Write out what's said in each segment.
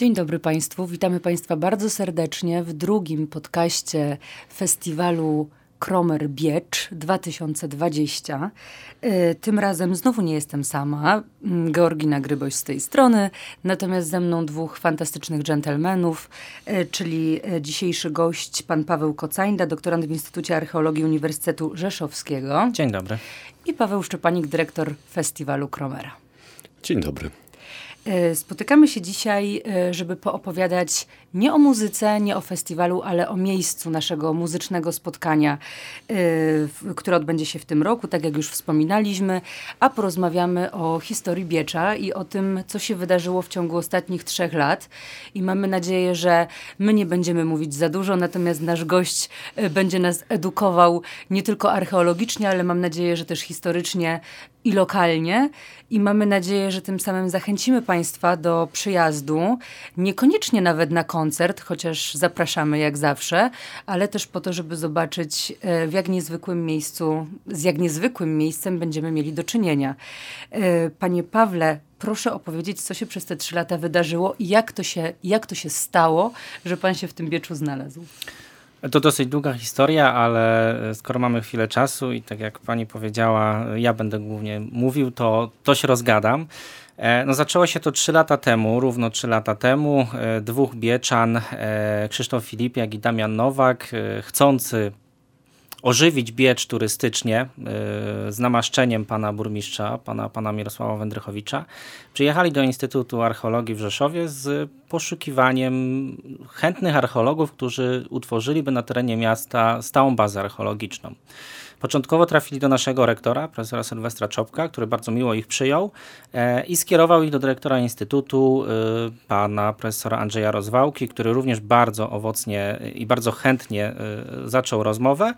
Dzień dobry Państwu. Witamy Państwa bardzo serdecznie w drugim podcaście festiwalu Kromer Biecz 2020. E, tym razem znowu nie jestem sama. Mm, Georgina Gryboś z tej strony, natomiast ze mną dwóch fantastycznych dżentelmenów, e, czyli e, dzisiejszy gość, pan Paweł Kocańda, doktorant w Instytucie Archeologii Uniwersytetu Rzeszowskiego. Dzień dobry. I Paweł Szczepanik, dyrektor festiwalu Kromera. Dzień dobry. Spotykamy się dzisiaj, żeby poopowiadać nie o muzyce, nie o festiwalu, ale o miejscu naszego muzycznego spotkania, yy, które odbędzie się w tym roku, tak jak już wspominaliśmy, a porozmawiamy o historii Biecza i o tym, co się wydarzyło w ciągu ostatnich trzech lat. I mamy nadzieję, że my nie będziemy mówić za dużo, natomiast nasz gość będzie nas edukował nie tylko archeologicznie, ale mam nadzieję, że też historycznie i lokalnie. I mamy nadzieję, że tym samym zachęcimy Państwa do przyjazdu, niekoniecznie nawet na koncert, chociaż zapraszamy jak zawsze, ale też po to, żeby zobaczyć e, w jak niezwykłym miejscu, z jak niezwykłym miejscem będziemy mieli do czynienia. E, panie Pawle, proszę opowiedzieć, co się przez te trzy lata wydarzyło i jak to się, jak to się stało, że pan się w tym bieczu znalazł. To dosyć długa historia, ale e, skoro mamy chwilę czasu i tak jak pani powiedziała, ja będę głównie mówił, to, to się rozgadam. E, no zaczęło się to 3 lata temu, równo 3 lata temu. E, dwóch Bieczan, e, Krzysztof Filipiak i Damian Nowak, chcący ożywić Biecz turystycznie z namaszczeniem pana burmistrza, pana, pana Mirosława Wędrychowicza, przyjechali do Instytutu Archeologii w Rzeszowie z poszukiwaniem chętnych archeologów, którzy utworzyliby na terenie miasta stałą bazę archeologiczną. Początkowo trafili do naszego rektora, profesora Sylwestra Czopka, który bardzo miło ich przyjął e, i skierował ich do dyrektora Instytutu, e, pana profesora Andrzeja Rozwałki, który również bardzo owocnie i bardzo chętnie e, zaczął rozmowę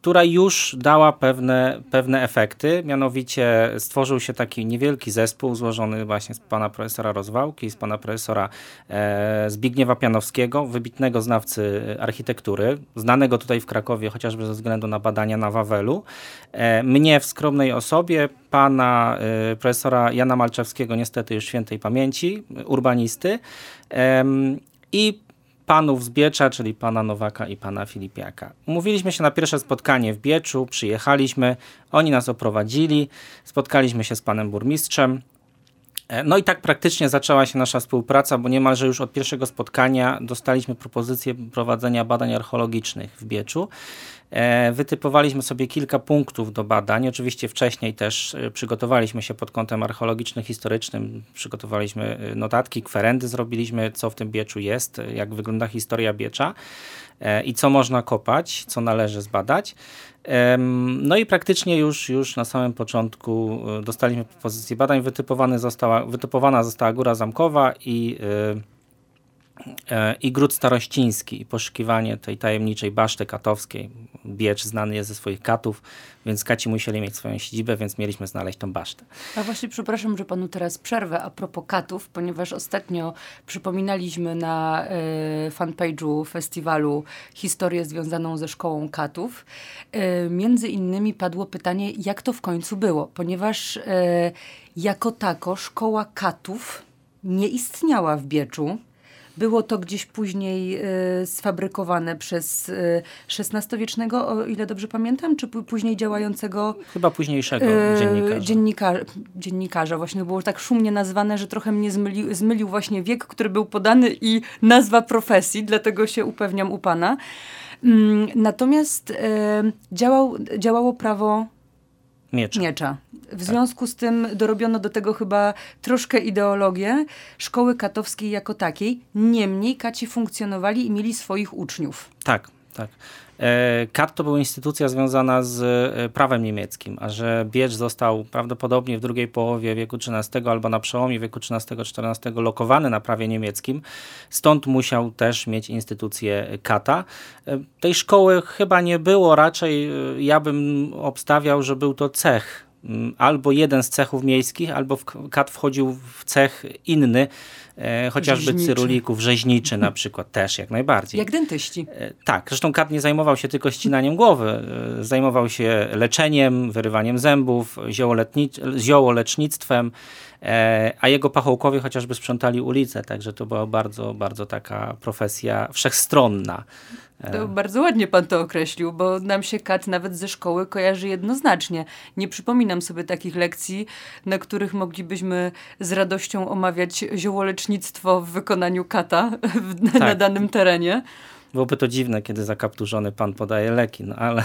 która już dała pewne, pewne efekty. Mianowicie stworzył się taki niewielki zespół złożony właśnie z pana profesora Rozwałki, z pana profesora e, Zbigniewa Pianowskiego, wybitnego znawcy architektury, znanego tutaj w Krakowie chociażby ze względu na badania na Wawelu. E, mnie w skromnej osobie, pana e, profesora Jana Malczewskiego, niestety już świętej pamięci, urbanisty. I panów z Biecza, czyli pana Nowaka i pana Filipiaka. Umówiliśmy się na pierwsze spotkanie w Bieczu, przyjechaliśmy, oni nas oprowadzili, spotkaliśmy się z panem burmistrzem. E, no i tak praktycznie zaczęła się nasza współpraca, bo niemalże już od pierwszego spotkania dostaliśmy propozycję prowadzenia badań archeologicznych w Bieczu. E, wytypowaliśmy sobie kilka punktów do badań. Oczywiście wcześniej też e, przygotowaliśmy się pod kątem archeologiczno-historycznym. Przygotowaliśmy notatki, kwerendy zrobiliśmy, co w tym Bieczu jest, jak wygląda historia Biecza i co można kopać, co należy zbadać. No i praktycznie już, już na samym początku dostaliśmy propozycję badań. Wytypowana została, wytypowana została Góra Zamkowa i E, i gród starościński i poszukiwanie tej tajemniczej baszty katowskiej. Biecz znany jest ze swoich katów, więc kaci musieli mieć swoją siedzibę, więc mieliśmy znaleźć tą basztę. A właśnie przepraszam, że panu teraz przerwę a propos katów, ponieważ ostatnio przypominaliśmy na y, fanpage'u festiwalu historię związaną ze szkołą katów. Y, między innymi padło pytanie, jak to w końcu było, ponieważ y, jako tako szkoła katów nie istniała w Bieczu było to gdzieś później y, sfabrykowane przez y, XVI-wiecznego, o ile dobrze pamiętam, czy później działającego... Chyba późniejszego y, dziennikarza. Dziennikarza, dziennikarza. Właśnie było tak szumnie nazwane, że trochę mnie zmylił, zmylił właśnie wiek, który był podany i nazwa profesji, dlatego się upewniam u pana. Mm, natomiast działał, działało prawo Miecza. Miecza. W związku z tym dorobiono do tego chyba troszkę ideologię szkoły katowskiej jako takiej. Niemniej kaci funkcjonowali i mieli swoich uczniów. Tak, tak. E, KAT to była instytucja związana z e, prawem niemieckim, a że Biecz został prawdopodobnie w drugiej połowie wieku XIII albo na przełomie wieku XIII-XIV lokowany na prawie niemieckim, stąd musiał też mieć instytucję KATA. E, tej szkoły chyba nie było, raczej ja bym obstawiał, że był to cech albo jeden z cechów miejskich, albo w kat wchodził w cech inny, e, chociażby rzeźniczy. cyrulików, rzeźniczy na przykład też jak najbardziej. Jak dentyści. E, tak, zresztą kat nie zajmował się tylko ścinaniem głowy, e, zajmował się leczeniem, wyrywaniem zębów, ziołolecznictwem, a jego pachołkowie chociażby sprzątali ulicę, także to była bardzo, bardzo taka profesja wszechstronna. To bardzo ładnie pan to określił, bo nam się kat nawet ze szkoły kojarzy jednoznacznie. Nie przypominam sobie takich lekcji, na których moglibyśmy z radością omawiać ziołolecznictwo w wykonaniu kata w, tak. na danym terenie. Byłoby to dziwne, kiedy zakapturzony pan podaje leki, no ale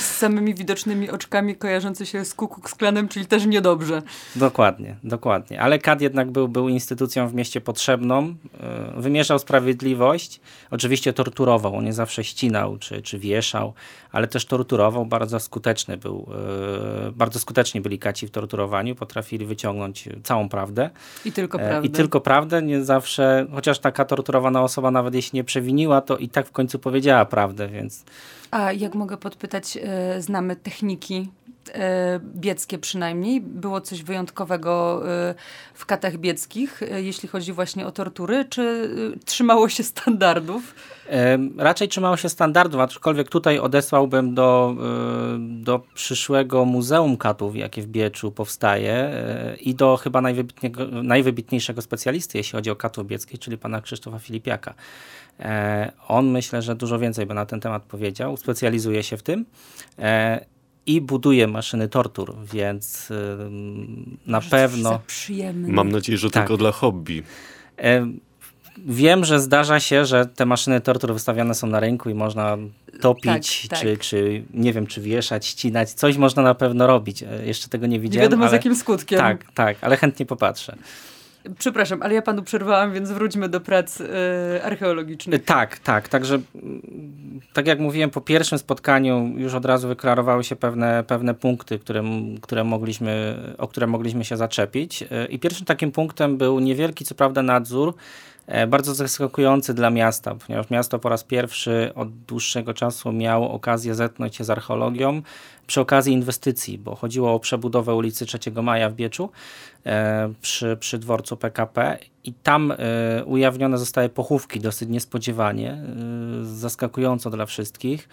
z samymi widocznymi oczkami kojarzący się z Kuku Klanem, czyli też niedobrze. Dokładnie, dokładnie. Ale KAD jednak był, był instytucją w mieście potrzebną, e, wymierzał sprawiedliwość, oczywiście torturował, on nie zawsze ścinał czy, czy wieszał, ale też torturował, bardzo skuteczny był, e, bardzo skuteczni byli kaci w torturowaniu, potrafili wyciągnąć całą prawdę. I tylko e, prawdę. I tylko prawdę, nie zawsze, chociaż taka torturowana osoba nawet jeśli nie przewiniła, to i tak w końcu powiedziała prawdę, więc... A jak mogę podpytać, e, znamy techniki e, bieckie przynajmniej. Było coś wyjątkowego e, w katach bieckich, jeśli chodzi właśnie o tortury, czy trzymało się standardów? Raczej trzymało się standardów, aczkolwiek tutaj odesłałbym do, do przyszłego Muzeum Katów, jakie w Bieczu powstaje i do chyba najwybitniejszego specjalisty, jeśli chodzi o katów bieckich, czyli pana Krzysztofa Filipiaka. On myślę, że dużo więcej by na ten temat powiedział, specjalizuje się w tym e, i buduje maszyny tortur, więc na Może pewno. Mam nadzieję, że tak. tylko dla hobby. E, wiem, że zdarza się, że te maszyny tortur wystawiane są na rynku i można topić, tak, czy, tak. czy nie wiem, czy wieszać, ścinać. Coś można na pewno robić. Jeszcze tego nie widziałem. Nie wiadomo ale... z jakim skutkiem. Tak, tak, ale chętnie popatrzę. Przepraszam, ale ja panu przerwałam, więc wróćmy do prac y, archeologicznych. Tak, tak. Także mm, tak jak mówiłem, po pierwszym spotkaniu już od razu wyklarowały się pewne, pewne punkty, które, które mogliśmy, o które mogliśmy się zaczepić. Y, I pierwszym takim punktem był niewielki, co prawda, nadzór bardzo zaskakujący dla miasta, ponieważ miasto po raz pierwszy od dłuższego czasu miało okazję zetknąć się z archeologią przy okazji inwestycji, bo chodziło o przebudowę ulicy 3 Maja w Bieczu e, przy, przy dworcu PKP i tam e, ujawnione zostały pochówki dosyć niespodziewanie, zaskakująco dla wszystkich,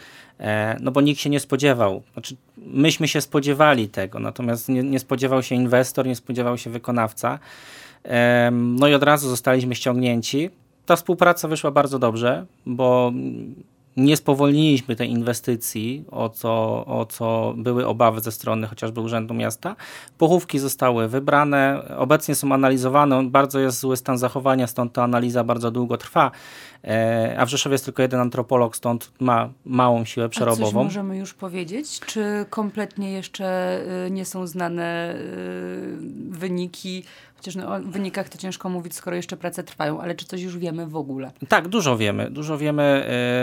no bo nikt się nie spodziewał, znaczy myśmy się spodziewali tego, natomiast nie, nie spodziewał się inwestor, nie spodziewał się wykonawca. No i od razu zostaliśmy ściągnięci. Ta współpraca wyszła bardzo dobrze, bo nie spowolniliśmy tej inwestycji, o co, o co były obawy ze strony chociażby Urzędu Miasta. Pochówki zostały wybrane, obecnie są analizowane, bardzo jest zły stan zachowania, stąd ta analiza bardzo długo trwa, a w Rzeszowie jest tylko jeden antropolog, stąd ma małą siłę przerobową. A coś możemy już powiedzieć? Czy kompletnie jeszcze y, nie są znane y, wyniki Chociaż no, o wynikach to ciężko mówić, skoro jeszcze prace trwają, ale czy coś już wiemy w ogóle? Tak, dużo wiemy. Dużo wiemy.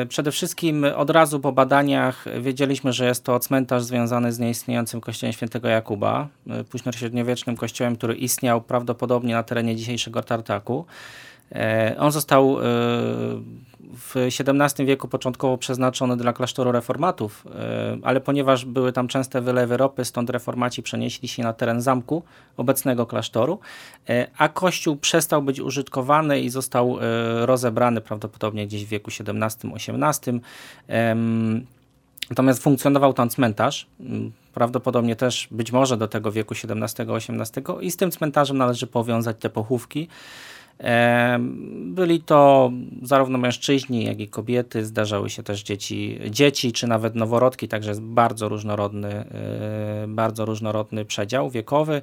E, przede wszystkim od razu po badaniach wiedzieliśmy, że jest to cmentarz związany z nieistniejącym kościołem świętego Jakuba, e, późnośredniowiecznym kościołem, który istniał prawdopodobnie na terenie dzisiejszego Tartaku. E, on został w XVII wieku początkowo przeznaczony dla klasztoru reformatów, e, ale ponieważ były tam częste wylewy ropy, stąd reformaci przenieśli się na teren zamku obecnego klasztoru, e, a kościół przestał być użytkowany i został e, rozebrany prawdopodobnie gdzieś w wieku XVII-XVIII. Natomiast funkcjonował tam cmentarz, prawdopodobnie też być może do tego wieku XVII-XVIII i z tym cmentarzem należy powiązać te pochówki. Byli to zarówno mężczyźni, jak i kobiety. Zdarzały się też dzieci, dzieci czy nawet noworodki, także jest bardzo różnorodny, e, bardzo różnorodny przedział wiekowy.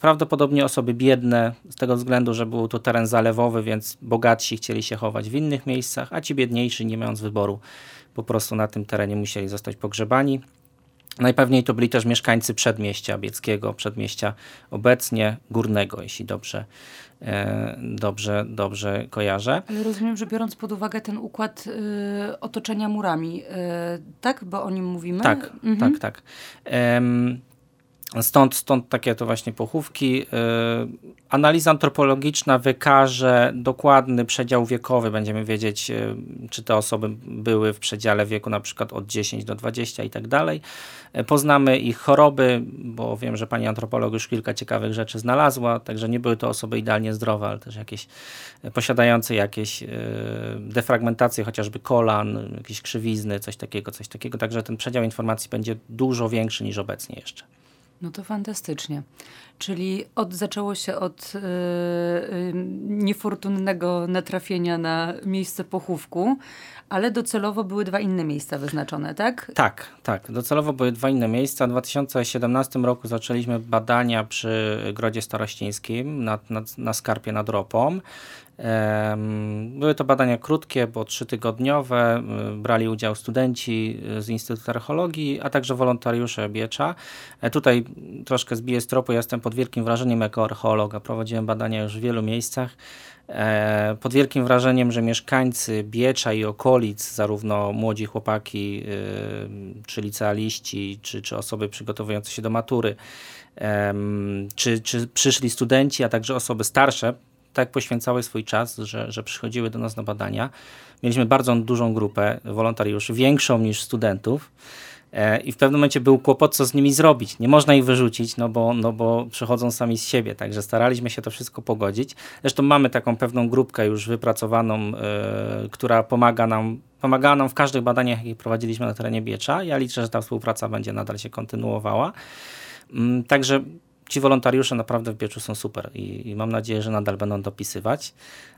Prawdopodobnie osoby biedne, z tego względu, że był to teren zalewowy, więc bogatsi chcieli się chować w innych miejscach, a ci biedniejsi, nie mając wyboru, po prostu na tym terenie musieli zostać pogrzebani. Najpewniej to byli też mieszkańcy przedmieścia bieckiego, przedmieścia obecnie górnego, jeśli dobrze, e, dobrze, dobrze kojarzę. Ale rozumiem, że biorąc pod uwagę ten układ y, otoczenia murami, y, tak? Bo o nim mówimy? Tak, mhm. tak, tak. Stąd, stąd takie to właśnie pochówki. Y, analiza antropologiczna wykaże dokładny przedział wiekowy. Będziemy wiedzieć, y, czy te osoby były w przedziale wieku na przykład od 10 do 20 i tak dalej. Y, poznamy ich choroby, bo wiem, że pani antropolog już kilka ciekawych rzeczy znalazła, także nie były to osoby idealnie zdrowe, ale też jakieś posiadające jakieś defragmentacje chociażby kolan, jakieś krzywizny, coś takiego, coś takiego. Także ten przedział informacji będzie dużo większy niż obecnie jeszcze. No to fantastycznie. Czyli od, zaczęło się od yy, niefortunnego natrafienia na miejsce pochówku, ale docelowo były dwa inne miejsca wyznaczone, tak? Tak, tak. Docelowo były dwa inne miejsca. W 2017 roku zaczęliśmy badania przy Grodzie Starościńskim na, na, Skarpie nad Ropą. Były to badania krótkie, bo trzytygodniowe. Brali udział studenci z Instytutu Archeologii, a także wolontariusze Biecza. E, tutaj troszkę zbiję z tropu, ja jestem pod wielkim wrażeniem jako archeologa. Prowadziłem badania już w wielu miejscach. E, pod wielkim wrażeniem, że mieszkańcy Biecza i okolic, zarówno młodzi chłopaki, czy licealiści, czy, czy osoby przygotowujące się do matury, czy, czy przyszli studenci, a także osoby starsze, tak poświęcały swój czas, że, że przychodziły do nas na badania. Mieliśmy bardzo dużą grupę wolontariuszy, większą niż studentów. E, I w pewnym momencie był kłopot, co z nimi zrobić. Nie można ich wyrzucić, no bo, no bo przychodzą sami z siebie, także staraliśmy się to wszystko pogodzić. Zresztą mamy taką pewną grupkę już wypracowaną, y, która pomaga nam, pomagała nam w każdych badaniach, jakie prowadziliśmy na terenie Biecza. Ja liczę, że ta współpraca będzie nadal się kontynuowała. Y, także ci wolontariusze naprawdę w Bieczu są super i, i mam nadzieję, że nadal będą dopisywać.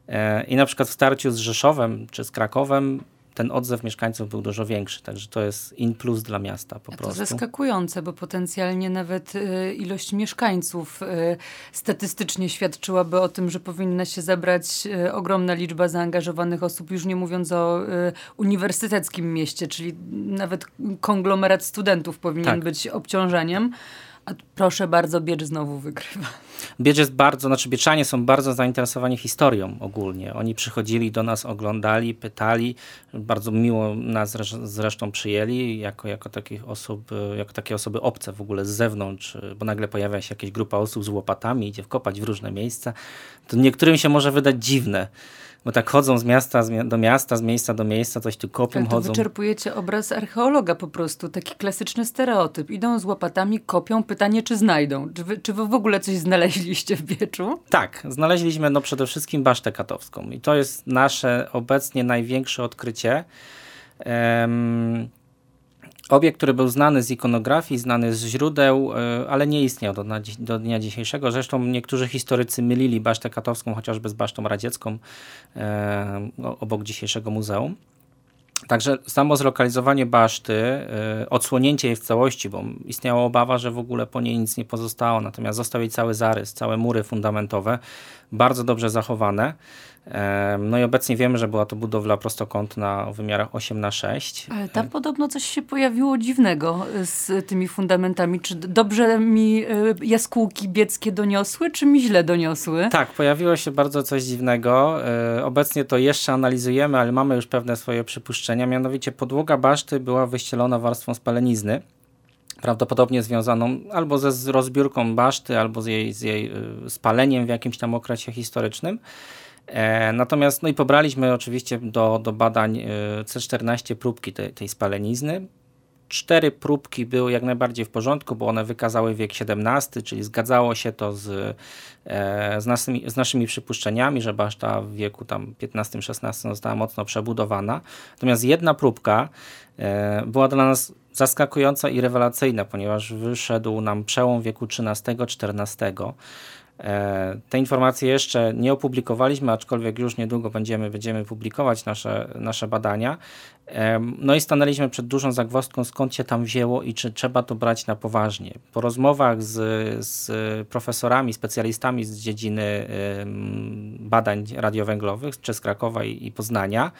E, I na przykład w starciu z Rzeszowem czy z Krakowem ten odzew mieszkańców był dużo większy, także to jest in plus dla miasta po A prostu. To zaskakujące, bo potencjalnie nawet y, ilość mieszkańców y, statystycznie świadczyłaby o tym, że powinna się zebrać y, ogromna liczba zaangażowanych osób, już nie mówiąc o y, uniwersyteckim mieście, czyli nawet konglomerat studentów powinien tak. być obciążeniem. A proszę bardzo, Biecz znowu wygrywa. Biecz jest bardzo, znaczy Bieczanie są bardzo zainteresowani historią ogólnie. Oni przychodzili do nas, oglądali, pytali, bardzo miło nas zresztą przyjęli jako, jako, takich osób, jako takie osoby obce w ogóle z zewnątrz, bo nagle pojawia się jakaś grupa osób z łopatami, idzie wkopać w różne miejsca. To niektórym się może wydać dziwne bo tak chodzą z miasta do miasta, z miejsca do miejsca, coś tu kopią, tak, chodzą. wyczerpujecie obraz archeologa po prostu, taki klasyczny stereotyp. Idą z łopatami, kopią, pytanie czy znajdą. Czy wy, czy wy w ogóle coś znaleźliście w Bieczu? Tak, znaleźliśmy no przede wszystkim Basztę Katowską i to jest nasze obecnie największe odkrycie. Um, Obiekt, który był znany z ikonografii, znany z źródeł, e, ale nie istniał do, do, dnia dzisiejszego. Zresztą niektórzy historycy mylili Basztę Katowską chociażby z Basztą Radziecką e, obok dzisiejszego muzeum. Także samo zlokalizowanie baszty, y, odsłonięcie jej w całości, bo istniała obawa, że w ogóle po niej nic nie pozostało, natomiast został jej cały zarys, całe mury fundamentowe, bardzo dobrze zachowane. No i obecnie wiemy, że była to budowla prostokątna o wymiarach 8 na 6 Ale tam podobno coś się pojawiło dziwnego z tymi fundamentami. Czy dobrze mi y, jaskółki bieckie doniosły, czy mi źle doniosły? Tak, pojawiło się bardzo coś dziwnego. Y, obecnie to jeszcze analizujemy, ale mamy już pewne swoje przypuszczenia. Mianowicie podłoga baszty była wyścielona warstwą spalenizny prawdopodobnie związaną albo ze rozbiórką baszty, albo z jej, z jej y, spaleniem w jakimś tam okresie historycznym. E, natomiast no i pobraliśmy oczywiście do, do badań e, C14 próbki tej, tej spalenizny. Cztery próbki były jak najbardziej w porządku, bo one wykazały wiek XVII, czyli zgadzało się to z, e, z, naszymi, z naszymi przypuszczeniami, że baszta w wieku tam XV-XVI została mocno przebudowana. Natomiast jedna próbka była dla nas zaskakująca i rewelacyjna, ponieważ wyszedł nam przełom wieku XIII-XIV. E, te informacje jeszcze nie opublikowaliśmy, aczkolwiek już niedługo będziemy, będziemy publikować nasze, nasze badania. No i stanęliśmy przed dużą zagwozdką, skąd się tam wzięło i czy trzeba to brać na poważnie. Po rozmowach z, z profesorami, specjalistami z dziedziny badań radiowęglowych, czy z Krakowa i, i Poznania,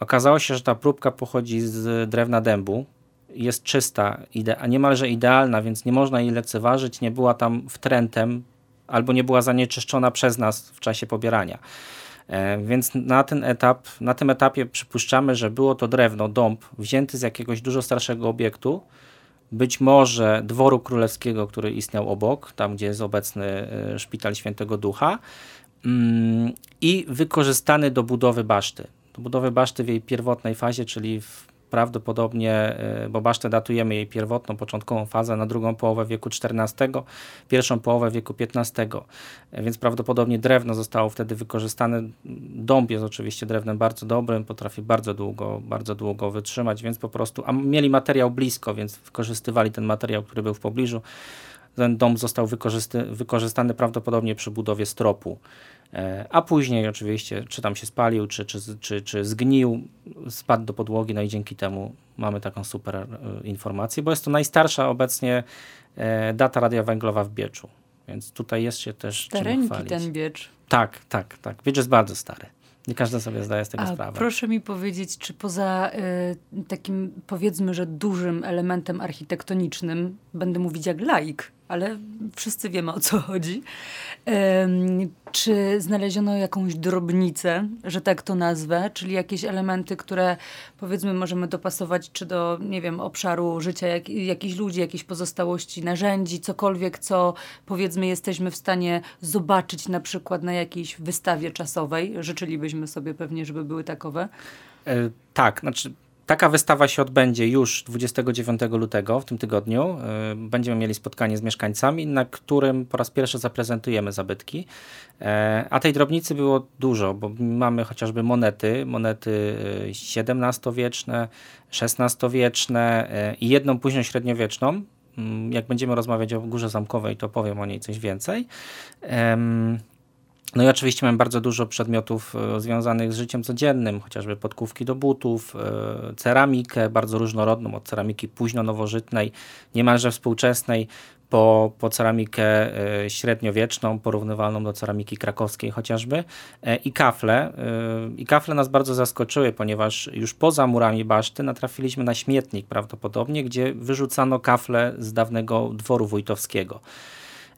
okazało się, że ta próbka pochodzi z drewna dębu, jest czysta, a niemalże idealna, więc nie można jej lekceważyć, nie była tam wtrętem albo nie była zanieczyszczona przez nas w czasie pobierania. E, więc na ten etap, na tym etapie przypuszczamy, że było to drewno, dąb wzięty z jakiegoś dużo starszego obiektu, być może dworu królewskiego, który istniał obok, tam gdzie jest obecny e, szpital Świętego Ducha mm, i wykorzystany do budowy baszty. Do budowy baszty w jej pierwotnej fazie, czyli w prawdopodobnie, bo basztę datujemy jej pierwotną, początkową fazę na drugą połowę wieku XIV, pierwszą połowę wieku XV, więc prawdopodobnie drewno zostało wtedy wykorzystane. Dąb jest oczywiście drewnem bardzo dobrym, potrafi bardzo długo, bardzo długo wytrzymać, więc po prostu, a mieli materiał blisko, więc wykorzystywali ten materiał, który był w pobliżu. Ten dom został wykorzystany prawdopodobnie przy budowie stropu. E, a później oczywiście, czy tam się spalił, czy, czy, czy, czy zgnił, spadł do podłogi, no i dzięki temu mamy taką super e, informację, bo jest to najstarsza obecnie e, data radia węglowa w Bieczu. Więc tutaj jest się też Stareńki czym ten Biecz. Tak, tak, tak. Biecz jest bardzo stary. Nie każdy sobie zdaje z tego A sprawę. Proszę mi powiedzieć, czy poza y, takim powiedzmy, że dużym elementem architektonicznym, będę mówić jak laik, ale wszyscy wiemy o co chodzi. Czy znaleziono jakąś drobnicę, że tak to nazwę, czyli jakieś elementy, które powiedzmy możemy dopasować czy do, nie wiem, obszaru życia jak, jakichś ludzi, jakiejś pozostałości narzędzi, cokolwiek, co powiedzmy jesteśmy w stanie zobaczyć na przykład na jakiejś wystawie czasowej. Życzylibyśmy sobie pewnie, żeby były takowe. E, tak, znaczy Taka wystawa się odbędzie już 29 lutego w tym tygodniu. Y, będziemy mieli spotkanie z mieszkańcami, na którym po raz pierwszy zaprezentujemy zabytki. E, a tej drobnicy było dużo, bo mamy chociażby monety, monety XVII-wieczne, XVI-wieczne e, i jedną później średniowieczną. Mm, jak będziemy rozmawiać o Górze Zamkowej, to powiem o niej coś więcej. No i oczywiście mam bardzo dużo przedmiotów e, związanych z życiem codziennym, chociażby podkówki do butów, e, ceramikę bardzo różnorodną, od ceramiki późno-nowożytnej, niemalże współczesnej, po, po ceramikę e, średniowieczną, porównywalną do ceramiki krakowskiej chociażby i kafle. I kafle nas bardzo zaskoczyły, ponieważ już poza murami baszty natrafiliśmy na śmietnik prawdopodobnie, gdzie wyrzucano kafle z dawnego dworu wójtowskiego.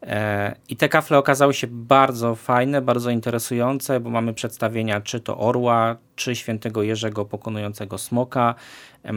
E, I te kafle okazały się bardzo fajne, bardzo interesujące, bo mamy przedstawienia czy to orła, czy świętego Jerzego pokonującego smoka, e,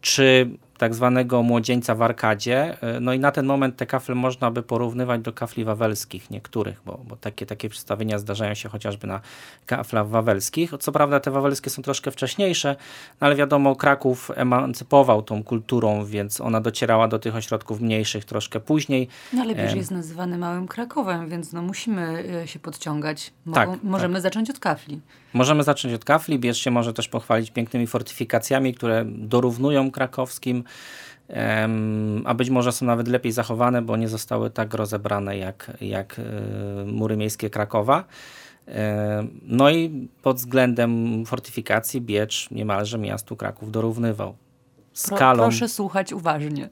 czy tak zwanego młodzieńca w arkadzie. E, no i na ten moment te kafle można by porównywać do kafli wawelskich niektórych, bo, bo takie, takie przedstawienia zdarzają się chociażby na kaflach wawelskich. Co prawda te wawelskie są troszkę wcześniejsze, no ale wiadomo Kraków emancypował tą kulturą, więc ona docierała do tych ośrodków mniejszych troszkę później. No ale Bierz jest nazywany Małym Krakowem, więc no musimy e, się podciągać. Mogą, tak, możemy tak. zacząć od kafli. Możemy zacząć od kafli. Bierz się może też pochwalić pięknymi fortyfikacjami, które dorównują krakowskim a być może są nawet lepiej zachowane, bo nie zostały tak rozebrane jak, jak e, mury miejskie Krakowa. No i pod względem fortyfikacji Biecz niemalże miastu Kraków dorównywał. Skalą, proszę słuchać uważnie.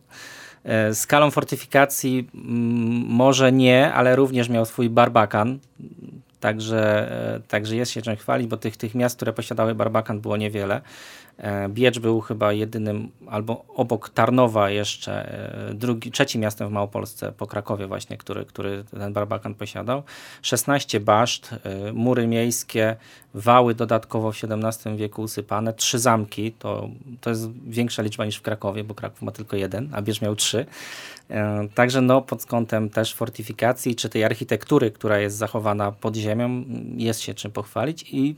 E, skalą fortyfikacji może nie, ale również miał swój barbakan. Także, e, także jest się czym chwalić, bo tych, tych miast, które posiadały barbakan było niewiele. E, Biecz był chyba jedynym, albo obok Tarnowa jeszcze, e, drugi, trzecim miastem w Małopolsce po Krakowie właśnie, który, który ten barbakan posiadał. 16 baszt, e, mury miejskie, wały dodatkowo w XVII wieku usypane, trzy zamki, to, to jest większa liczba niż w Krakowie, bo Kraków ma tylko jeden, a Biecz miał trzy. Także no, pod kątem też fortyfikacji, czy tej architektury, która jest zachowana pod ziemią, jest się czym pochwalić i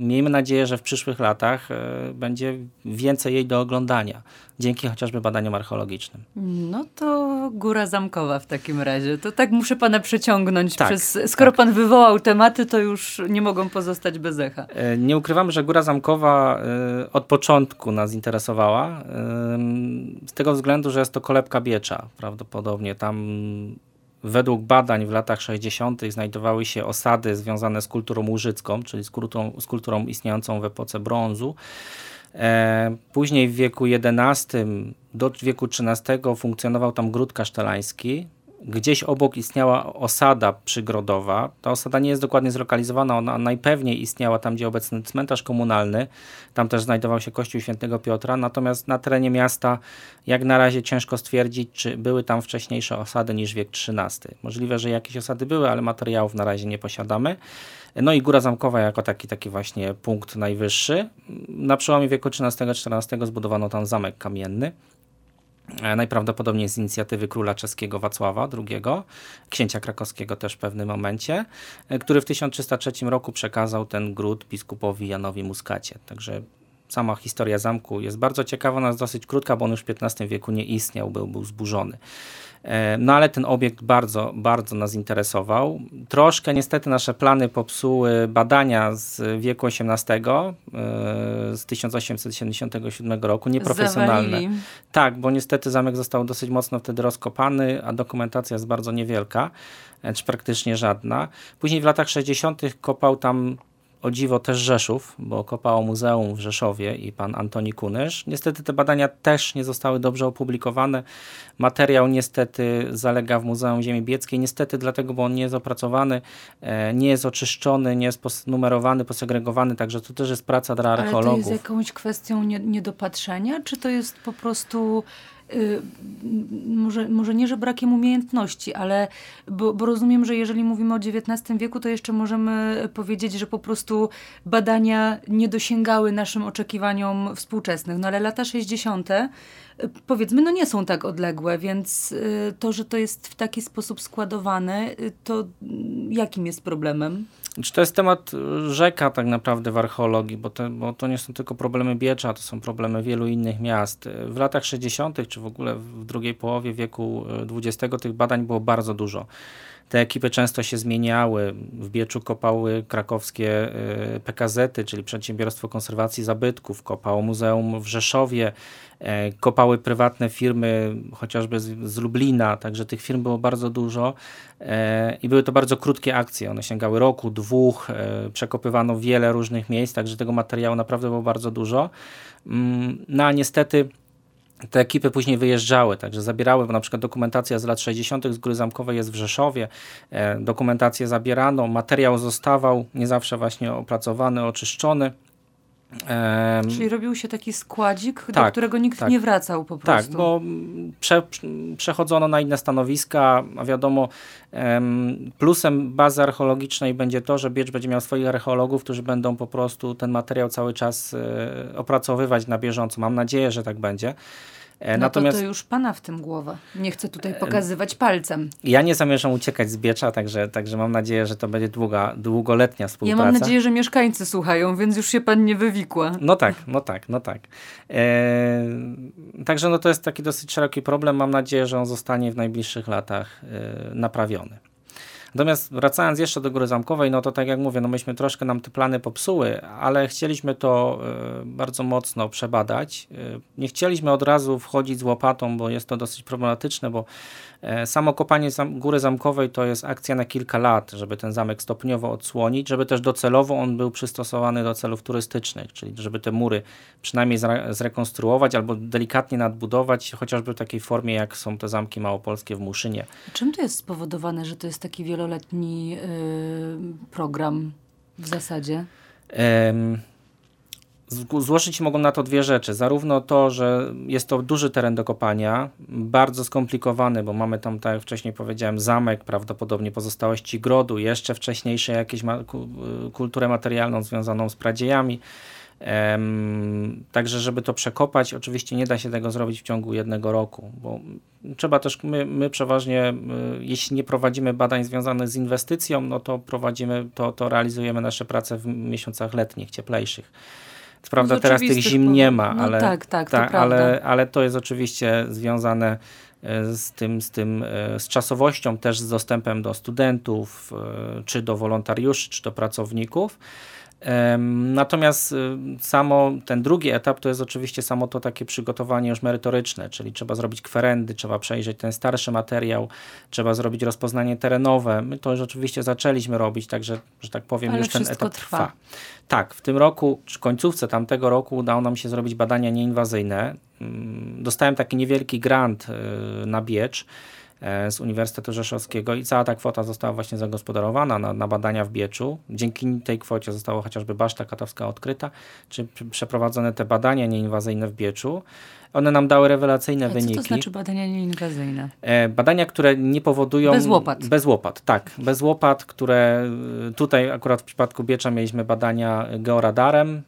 Miejmy nadzieję, że w przyszłych latach e, będzie więcej jej do oglądania, dzięki chociażby badaniom archeologicznym. No to Góra Zamkowa w takim razie. To tak muszę pana przeciągnąć. Tak, przez, skoro tak. pan wywołał tematy, to już nie mogą pozostać bez echa. E, nie ukrywamy, że Góra Zamkowa e, od początku nas interesowała. Z tego względu, że jest to kolebka Biecza prawdopodobnie. Tam Według badań w latach 60. znajdowały się osady związane z kulturą łużycką, czyli z kulturą, z kulturą istniejącą w epoce brązu. E, później w wieku XI do wieku XIII funkcjonował tam gród kasztelański, gdzieś obok istniała osada przygrodowa. Ta osada nie jest dokładnie zlokalizowana, ona najpewniej istniała tam, gdzie obecny cmentarz komunalny. Tam też znajdował się kościół świętego Piotra, natomiast na terenie miasta jak na razie ciężko stwierdzić, czy były tam wcześniejsze osady niż wiek XIII. Możliwe, że jakieś osady były, ale materiałów na razie nie posiadamy. No i Góra Zamkowa jako taki, taki właśnie punkt najwyższy. Na przełomie wieku XIII-XIV zbudowano tam zamek kamienny. E, najprawdopodobniej z inicjatywy króla czeskiego Wacława II, księcia krakowskiego też w pewnym momencie, e, który w 1303 roku przekazał ten gród biskupowi Janowi Muskacie. Także sama historia zamku jest bardzo ciekawa, ona jest dosyć krótka, bo on już w XV wieku nie istniał, był, był zburzony. E, no ale ten obiekt bardzo, bardzo nas interesował. Troszkę niestety nasze plany popsuły badania z wieku XVIII, e, z 1877 roku, nieprofesjonalne. Zawalili. Tak, bo niestety zamek został dosyć mocno wtedy rozkopany, a dokumentacja jest bardzo niewielka, e, czy praktycznie żadna. Później w latach 60. kopał tam o dziwo też Rzeszów, bo kopało muzeum w Rzeszowie i pan Antoni Kunysz. Niestety te badania też nie zostały dobrze opublikowane. Materiał niestety zalega w Muzeum Ziemi Bieckiej. Niestety dlatego, bo on nie jest opracowany, e, nie jest oczyszczony, nie jest numerowany, posegregowany, także to też jest praca dla archeologów. Ale to jest jakąś kwestią niedopatrzenia, czy to jest po prostu może, może nie, że brakiem umiejętności, ale bo, bo, rozumiem, że jeżeli mówimy o XIX wieku, to jeszcze możemy powiedzieć, że po prostu badania nie dosięgały naszym oczekiwaniom współczesnych. No ale lata 60. Y, powiedzmy, no nie są tak odległe, więc y, to, że to jest w taki sposób składowane, to jakim jest problemem? Czy to jest temat rzeka tak naprawdę w archeologii, bo, te, bo to nie są tylko problemy Biecza, to są problemy wielu innych miast. W latach 60., czy w ogóle w drugiej połowie wieku XX tych badań było bardzo dużo. Te ekipy często się zmieniały. W Bieczu kopały krakowskie y, PKZ-y, czyli Przedsiębiorstwo Konserwacji Zabytków, kopało Muzeum w Rzeszowie, e, kopały prywatne firmy, chociażby z, z Lublina, także tych firm było bardzo dużo e, i były to bardzo krótkie akcje. One sięgały roku, dwóch, e, przekopywano wiele różnych miejsc, także tego materiału naprawdę było bardzo dużo. Mm, no a niestety te ekipy później wyjeżdżały, także zabierały, bo na przykład dokumentacja z lat 60. z Góry Zamkowej jest w Rzeszowie, e, dokumentację zabierano, materiał zostawał nie zawsze właśnie opracowany, oczyszczony. Czyli robił się taki składzik, tak, do którego nikt tak, nie wracał po tak, prostu. Tak, bo prze, przechodzono na inne stanowiska, a wiadomo, plusem bazy archeologicznej będzie to, że Biecz będzie miał swoich archeologów, którzy będą po prostu ten materiał cały czas e, opracowywać na bieżąco. Mam nadzieję, że tak będzie. E, no Natomiast, to, to już pana w tym głowa. Nie chcę tutaj e, pokazywać palcem. Ja nie zamierzam uciekać z Biecza, także, także mam nadzieję, że to będzie długa, długoletnia współpraca. Ja mam nadzieję, że mieszkańcy słuchają, więc już się pan nie wywikła. No tak, no tak, no tak. E, także no to jest taki dosyć szeroki problem. Mam nadzieję, że on zostanie w najbliższych latach e, naprawiony. Natomiast wracając jeszcze do Góry Zamkowej, no to tak jak mówię, no myśmy troszkę nam te plany popsuły, ale chcieliśmy to y, bardzo mocno przebadać. Y, nie chcieliśmy od razu wchodzić z łopatą, bo jest to dosyć problematyczne, bo y, samo kopanie Góry Zamkowej to jest akcja na kilka lat, żeby ten zamek stopniowo odsłonić, żeby też docelowo on był przystosowany do celów turystycznych, czyli żeby te mury przynajmniej zre zrekonstruować albo delikatnie nadbudować, chociażby w takiej formie, jak są te zamki małopolskie w Muszynie. Czym to jest spowodowane, że to jest taki wieloletni wieloletni y, program w zasadzie? Złożyć mogą na to dwie rzeczy. Zarówno to, że jest to duży teren do kopania, bardzo skomplikowany, bo mamy tam, tak jak wcześniej powiedziałem, zamek, prawdopodobnie pozostałości grodu, jeszcze wcześniejsze jakieś ma kulturę materialną związaną z pradziejami. Także, żeby to przekopać, oczywiście nie da się tego zrobić w ciągu jednego roku, bo trzeba też, my, my przeważnie, jeśli nie prowadzimy badań związanych z inwestycją, no to prowadzimy, to, to realizujemy nasze prace w miesiącach letnich, cieplejszych. Co prawda teraz tych zim nie ma, no ale, tak, tak, tak ale, ale to jest oczywiście związane e, z tym, z tym, e, z czasowością, też z dostępem do studentów, czy do wolontariuszy, czy do pracowników. Natomiast y, samo ten drugi etap to jest oczywiście samo to takie przygotowanie już merytoryczne, czyli trzeba zrobić kwerendy, trzeba przejrzeć ten starszy materiał, trzeba zrobić rozpoznanie terenowe. My to już oczywiście zaczęliśmy robić, także, że tak powiem, Ale już ten etap trwa. trwa. Tak, w tym roku, czy końcówce tamtego roku udało nam się zrobić badania nieinwazyjne. Mm, dostałem taki niewielki grant y, na Biecz z Uniwersytetu Rzeszowskiego i cała ta kwota została właśnie zagospodarowana na, na badania w Bieczu. Dzięki tej kwocie została chociażby Baszta Katowska odkryta, czy przeprowadzone te badania nieinwazyjne w Bieczu. One nam dały rewelacyjne A wyniki. Co to znaczy badania nieinwazyjne? E, badania, które nie powodują... Bez łopat. Bez łopat, tak. Bez łopat, które e, tutaj akurat w przypadku Biecza mieliśmy badania georadarem,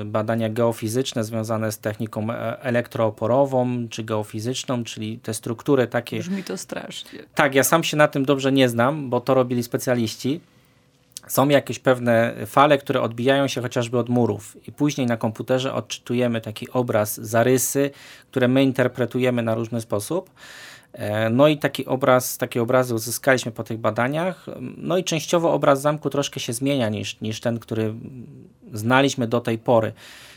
e, badania geofizyczne związane z techniką elektrooporową, czy geofizyczną, czyli te struktury takie... Brzmi to strasznie. Tak, ja sam się na tym dobrze nie znam, bo to robili specjaliści. Są jakieś pewne fale, które odbijają się chociażby od murów i później na komputerze odczytujemy taki obraz, zarysy, które my interpretujemy na różny sposób. E, no i taki obraz, takie obrazy uzyskaliśmy po tych badaniach. No i częściowo obraz zamku troszkę się zmienia niż, niż ten, który znaliśmy do tej pory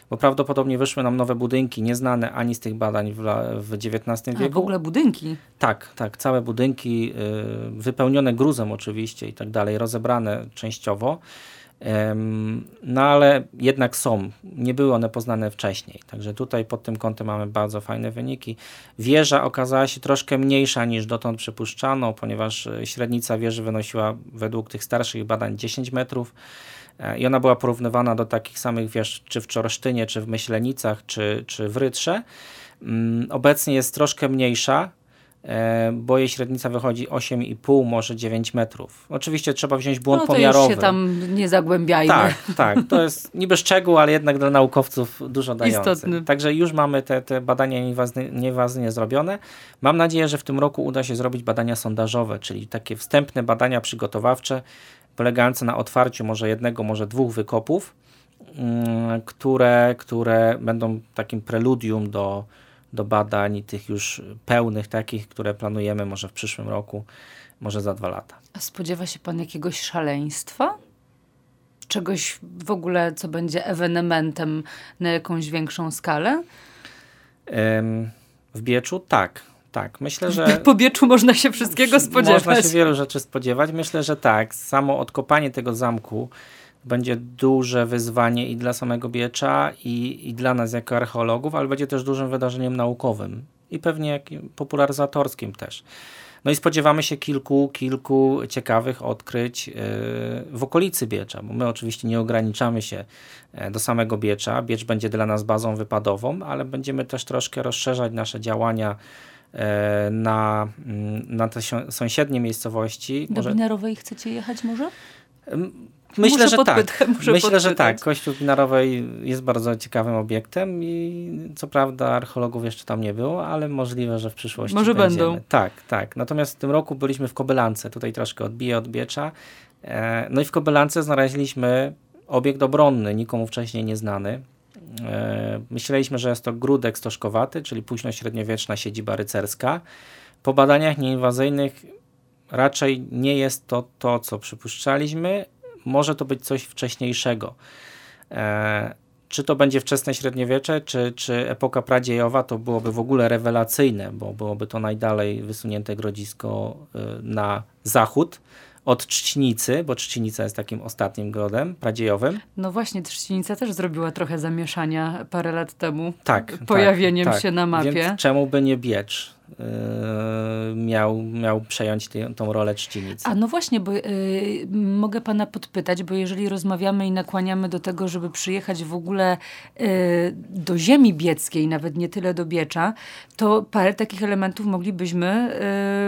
bo prawdopodobnie wyszły nam nowe budynki, nieznane ani z tych badań w, w XIX wieku. A, w ogóle budynki? Tak, tak, całe budynki y, wypełnione gruzem oczywiście i tak dalej, rozebrane częściowo. No ale jednak są, nie były one poznane wcześniej. Także tutaj pod tym kątem mamy bardzo fajne wyniki. Wieża okazała się troszkę mniejsza niż dotąd przypuszczano, ponieważ y, średnica wieży wynosiła według tych starszych badań 10 metrów. E, I ona była porównywana do takich samych wież, czy w Czorosztynie, czy w Myślenicach, czy, czy w Rytrze. Mm, obecnie jest troszkę mniejsza, e, bo jej średnica wychodzi 8,5, może 9 metrów. Oczywiście trzeba wziąć błąd no to pomiarowy. Już się tam nie zagłębiajmy. Tak, tak. To jest niby szczegół, ale jednak dla naukowców dużo dający. Istotny. Także już mamy te, te badania nieważnie zrobione. Mam nadzieję, że w tym roku uda się zrobić badania sondażowe, czyli takie wstępne badania przygotowawcze, polegające na otwarciu może jednego, może dwóch wykopów, mm, które, które będą takim preludium do, do badań tych już pełnych, takich, które planujemy może w przyszłym roku, może za dwa lata. A spodziewa się Pan jakiegoś szaleństwa? Czegoś w ogóle, co będzie ewenementem na jakąś większą skalę? W Bieczu tak tak, myślę, że. Po bieczu można się wszystkiego spodziewać. Można się wielu rzeczy spodziewać. Myślę, że tak. Samo odkopanie tego zamku będzie duże wyzwanie i dla samego Biecza, i, i dla nas jako archeologów, ale będzie też dużym wydarzeniem naukowym i pewnie popularyzatorskim też. No i spodziewamy się kilku, kilku ciekawych odkryć yy, w okolicy Biecza, bo my oczywiście nie ograniczamy się e, do samego Biecza. Biecz będzie dla nas bazą wypadową, ale będziemy też troszkę rozszerzać nasze działania E, na, mm, na te sąsiednie miejscowości. Do może... Binarowej chcecie jechać może? Myślę, muszę że tak. Myślę, że tak. Kościół Binarowej jest bardzo ciekawym obiektem i co prawda archeologów jeszcze tam nie było, ale możliwe, że w przyszłości Może będziemy. będą. Tak, tak. Natomiast w tym roku byliśmy w Kobylance, tutaj troszkę odbije od Biecza. E, no i w Kobylance znaleźliśmy obiekt obronny, nikomu wcześniej nieznany. E, myśleliśmy, że jest to grudek stożkowaty, czyli późno-średniowieczna siedziba rycerska. Po badaniach nieinwazyjnych raczej nie jest to to, co przypuszczaliśmy. Może to być coś wcześniejszego. E, czy to będzie wczesne średniowiecze, czy, czy epoka pradziejowa, to byłoby w ogóle rewelacyjne, bo byłoby to najdalej wysunięte grodzisko e, na zachód od Trzcinicy, bo Trzcinica jest takim ostatnim grodem pradziejowym. No właśnie, Trzcinica też zrobiła trochę zamieszania parę lat temu. Tak. Pojawieniem tak, się na mapie. Więc czemu by nie Biecz? Yy, miał, miał przejąć tę, tą rolę czcinicy. A no właśnie, bo yy, mogę pana podpytać, bo jeżeli rozmawiamy i nakłaniamy do tego, żeby przyjechać w ogóle yy, do ziemi bieckiej, nawet nie tyle do Biecza, to parę takich elementów moglibyśmy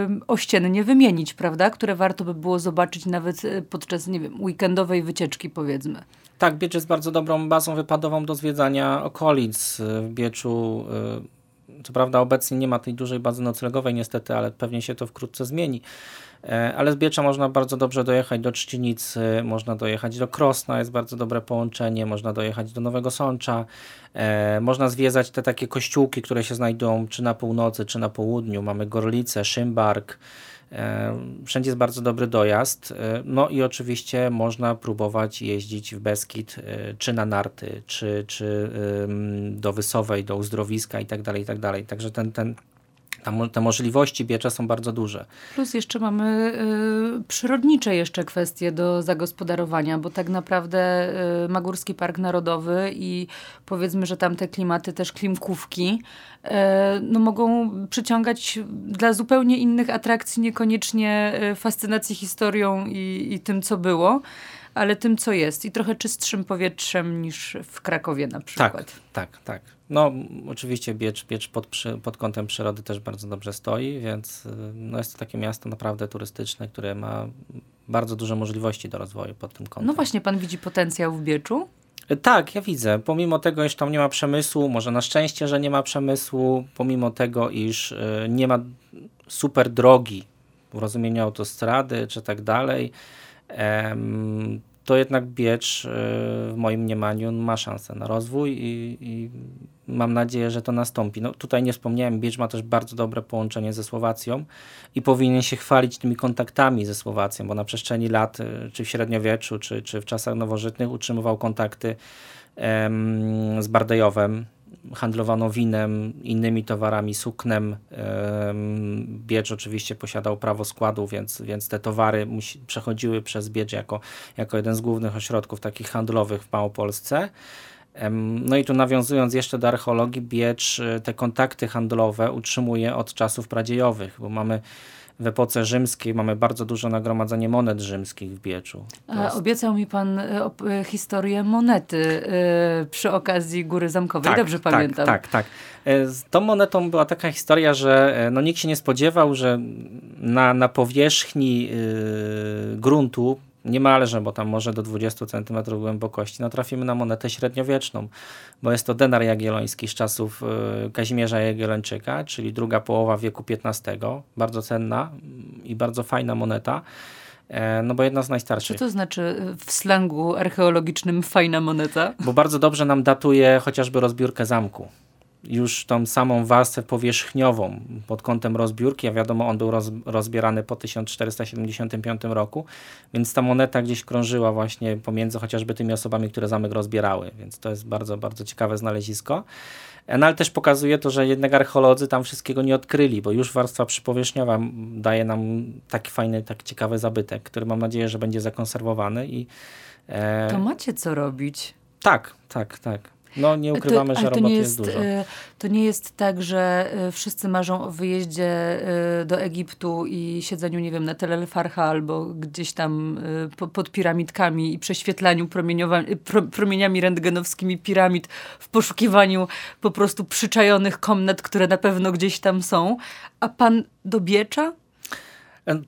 yy, ościennie wymienić, prawda? Które warto by było zobaczyć nawet podczas, nie wiem, weekendowej wycieczki powiedzmy. Tak, Biecz jest bardzo dobrą bazą wypadową do zwiedzania okolic. W Bieczu co prawda obecnie nie ma tej dużej bazy noclegowej niestety, ale pewnie się to wkrótce zmieni. E, ale z Biecza można bardzo dobrze dojechać do Trzcinicy, można dojechać do Krosna, jest bardzo dobre połączenie, można dojechać do Nowego Sącza, e, można zwiedzać te takie kościółki, które się znajdują czy na północy, czy na południu. Mamy Gorlice, Szymbark, wszędzie jest bardzo dobry dojazd. E, no i oczywiście można próbować jeździć w Beskid, e, czy na narty, czy, czy do Wysowej, do uzdrowiska i tak dalej, tak dalej. Także ten, ten te możliwości biecza są bardzo duże. Plus jeszcze mamy y, przyrodnicze jeszcze kwestie do zagospodarowania, bo tak naprawdę y, Magórski Park Narodowy i powiedzmy, że tam te klimaty też klimkówki y, no mogą przyciągać dla zupełnie innych atrakcji, niekoniecznie y, fascynacji historią i, i tym, co było ale tym, co jest i trochę czystszym powietrzem niż w Krakowie na przykład. Tak, tak, tak. No oczywiście Biecz, Biecz pod, pod kątem przyrody też bardzo dobrze stoi, więc no, jest to takie miasto naprawdę turystyczne, które ma bardzo duże możliwości do rozwoju pod tym kątem. No właśnie, pan widzi potencjał w Bieczu? Y, tak, ja widzę. Pomimo tego, iż tam nie ma przemysłu, może na szczęście, że nie ma przemysłu, pomimo tego, iż y, nie ma super drogi w rozumieniu autostrady czy tak dalej, to jednak Biecz e, w moim mniemaniu ma szansę na rozwój i, i, mam nadzieję, że to nastąpi. No, tutaj nie wspomniałem, Biecz ma też bardzo dobre połączenie ze Słowacją i powinien się chwalić tymi kontaktami ze Słowacją, bo na przestrzeni lat, e, czy w średniowieczu, czy, czy w czasach nowożytnych utrzymywał kontakty em, z Bardejowem, handlowano winem, innymi towarami, suknem. Biecz oczywiście posiadał prawo składu, więc, więc te towary musi, przechodziły przez Biecz jako, jako jeden z głównych ośrodków takich handlowych w Małopolsce. No i tu nawiązując jeszcze do archeologii, Biecz e, te kontakty handlowe utrzymuje od czasów pradziejowych, bo mamy w epoce rzymskiej mamy bardzo dużo nagromadzenie monet rzymskich w Bieczu. A, obiecał mi pan e, e, historię monety e, przy okazji Góry Zamkowej, tak, dobrze pamiętam. Tak, tak, tak. Z tą monetą była taka historia, że no, nikt się nie spodziewał, że na, na powierzchni gruntu niemalże, bo tam może do 20 cm głębokości, no trafimy na monetę średniowieczną, bo jest to denar jagielloński z czasów y, Kazimierza Jagiellończyka, czyli druga połowa wieku XV, bardzo cenna i bardzo fajna moneta. E, no bo jedna z najstarszych. Co to znaczy w slangu archeologicznym fajna moneta? Bo bardzo dobrze nam datuje chociażby rozbiórkę zamku już tą samą warstwę powierzchniową pod kątem rozbiórki, a wiadomo, on był roz, rozbierany po 1475 roku, więc ta moneta gdzieś krążyła właśnie pomiędzy chociażby tymi osobami, które zamek rozbierały, więc to jest bardzo, bardzo ciekawe znalezisko. No ale też pokazuje to, że jednak archeolodzy tam wszystkiego nie odkryli, bo już warstwa przypowierzchniowa daje nam taki fajny, taki ciekawy zabytek, który mam nadzieję, że będzie zakonserwowany i e... To macie co robić. Tak, tak, tak. No nie ukrywamy, to, że roboty jest, jest dużo. E, to nie jest tak, że e, wszyscy marzą o wyjeździe e, do Egiptu i siedzeniu, nie wiem, na Telefarcha albo gdzieś tam pod piramidkami i prześwietlaniu promieniami rentgenowskimi piramid w poszukiwaniu po prostu przyczajonych komnat, które na pewno gdzieś tam są. A pan dobiecza?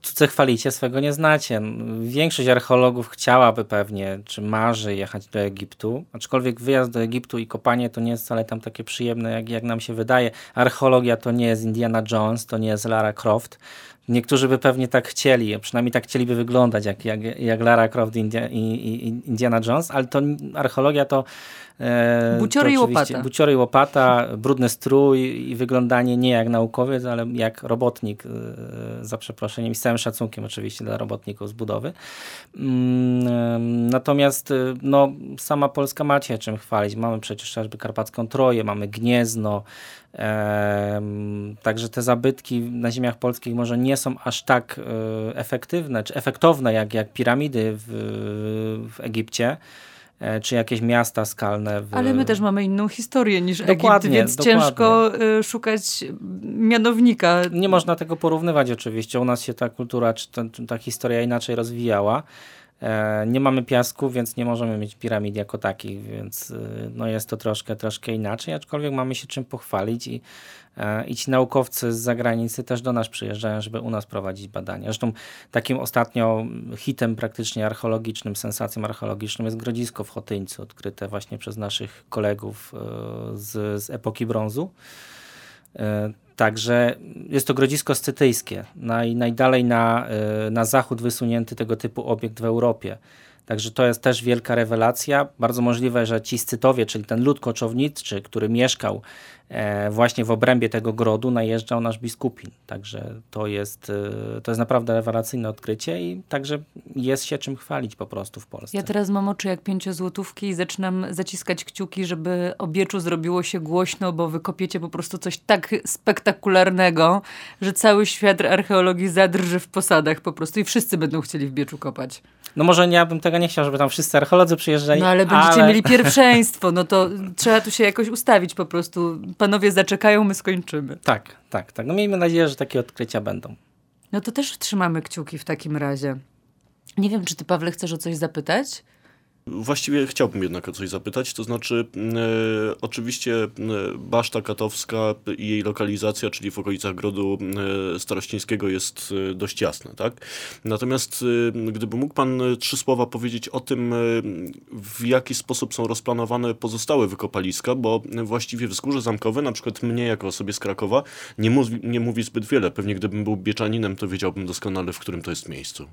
Cudze chwalicie, swego nie znacie. Większość archeologów chciałaby pewnie, czy marzy jechać do Egiptu, aczkolwiek wyjazd do Egiptu i kopanie to nie jest wcale tam takie przyjemne, jak, jak nam się wydaje. Archeologia to nie jest Indiana Jones, to nie jest Lara Croft. Niektórzy by pewnie tak chcieli, przynajmniej tak chcieliby wyglądać jak, jak, jak Lara Croft i, i, Indiana Jones, ale to archeologia to E, buciory i łopata. Buciory i łopata, brudny strój i wyglądanie nie jak naukowiec, ale jak robotnik, e, za przeproszeniem i z całym szacunkiem oczywiście dla robotników z budowy. Mm, natomiast e, no, sama Polska macie czym chwalić. Mamy przecież chociażby Karpacką Troję, mamy Gniezno, Także te zabytki na ziemiach polskich może nie są aż tak efektywne czy efektowne jak, jak piramidy w, w Egipcie. E, czy jakieś miasta skalne. W... Ale my też mamy inną historię niż dokładnie, Egipt, więc dokładnie. ciężko y, szukać mianownika. Nie można tego porównywać oczywiście. U nas się ta kultura, czy ta, ta historia inaczej rozwijała. E, nie mamy piasku, więc nie możemy mieć piramid jako takich, więc y, no jest to troszkę, troszkę inaczej, aczkolwiek mamy się czym pochwalić i, e, i ci naukowcy z zagranicy też do nas przyjeżdżają, żeby u nas prowadzić badania. Zresztą takim ostatnio hitem praktycznie archeologicznym, sensacją archeologiczną jest grodzisko w Chotyńcu, odkryte właśnie przez naszych kolegów e, z, z epoki brązu. Także jest to grodzisko scytyjskie, naj, najdalej na, e, na zachód wysunięty tego typu obiekt w Europie. Także to jest też wielka rewelacja. Bardzo możliwe, że ci Scytowie, czyli ten lud koczowniczy, który mieszkał e, właśnie w obrębie tego grodu, najeżdżał nasz biskupin. Także to jest, e, to jest naprawdę rewelacyjne odkrycie i także jest się czym chwalić po prostu w Polsce. Ja teraz mam oczy jak pięciozłotówki i zaczynam zaciskać kciuki, żeby obieczu zrobiło się głośno, bo wykopiecie po prostu coś tak spektakularnego, że cały świat archeologii zadrży w posadach po prostu i wszyscy będą chcieli w Bieczu kopać. No może ja bym tego nie chciał, żeby tam wszyscy archeolodzy przyjeżdżali. No ale będziecie ale... mieli pierwszeństwo, no to trzeba tu się jakoś ustawić po prostu. Panowie zaczekają, my skończymy. Tak, tak, tak. No miejmy nadzieję, że takie odkrycia będą. No to też trzymamy kciuki w takim razie. Nie wiem, czy ty, Pawle, chcesz o coś zapytać? Właściwie chciałbym jednak o coś zapytać, to znaczy e, oczywiście e, Baszta Katowska i jej lokalizacja, czyli w okolicach Grodu e, Starościńskiego jest e, dość jasna, tak? Natomiast e, gdyby mógł pan trzy słowa powiedzieć o tym, e, w jaki sposób są rozplanowane pozostałe wykopaliska, bo właściwie Wzgórze Zamkowe, na przykład mnie jako osobie z Krakowa, nie mówi, nie mówi zbyt wiele. Pewnie gdybym był Bieczaninem, to wiedziałbym doskonale, w którym to jest miejscu.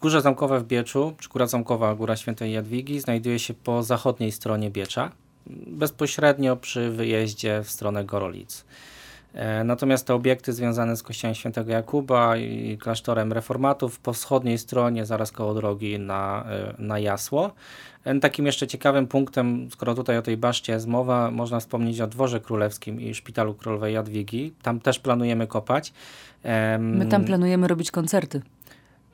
Górze Zamkowe w Bieczu, czy Góra Zamkowa, Góra Świętej Jadwigi, znajduje się po zachodniej stronie Biecza, bezpośrednio przy wyjeździe w stronę Gorolic. E, natomiast te obiekty związane z kościołem świętego Jakuba i klasztorem reformatów po wschodniej stronie, zaraz koło drogi na, e, na Jasło. E, takim jeszcze ciekawym punktem, skoro tutaj o tej baszcie jest mowa, można wspomnieć o Dworze Królewskim i Szpitalu Królowej Jadwigi. Tam też planujemy kopać. My tam planujemy robić koncerty.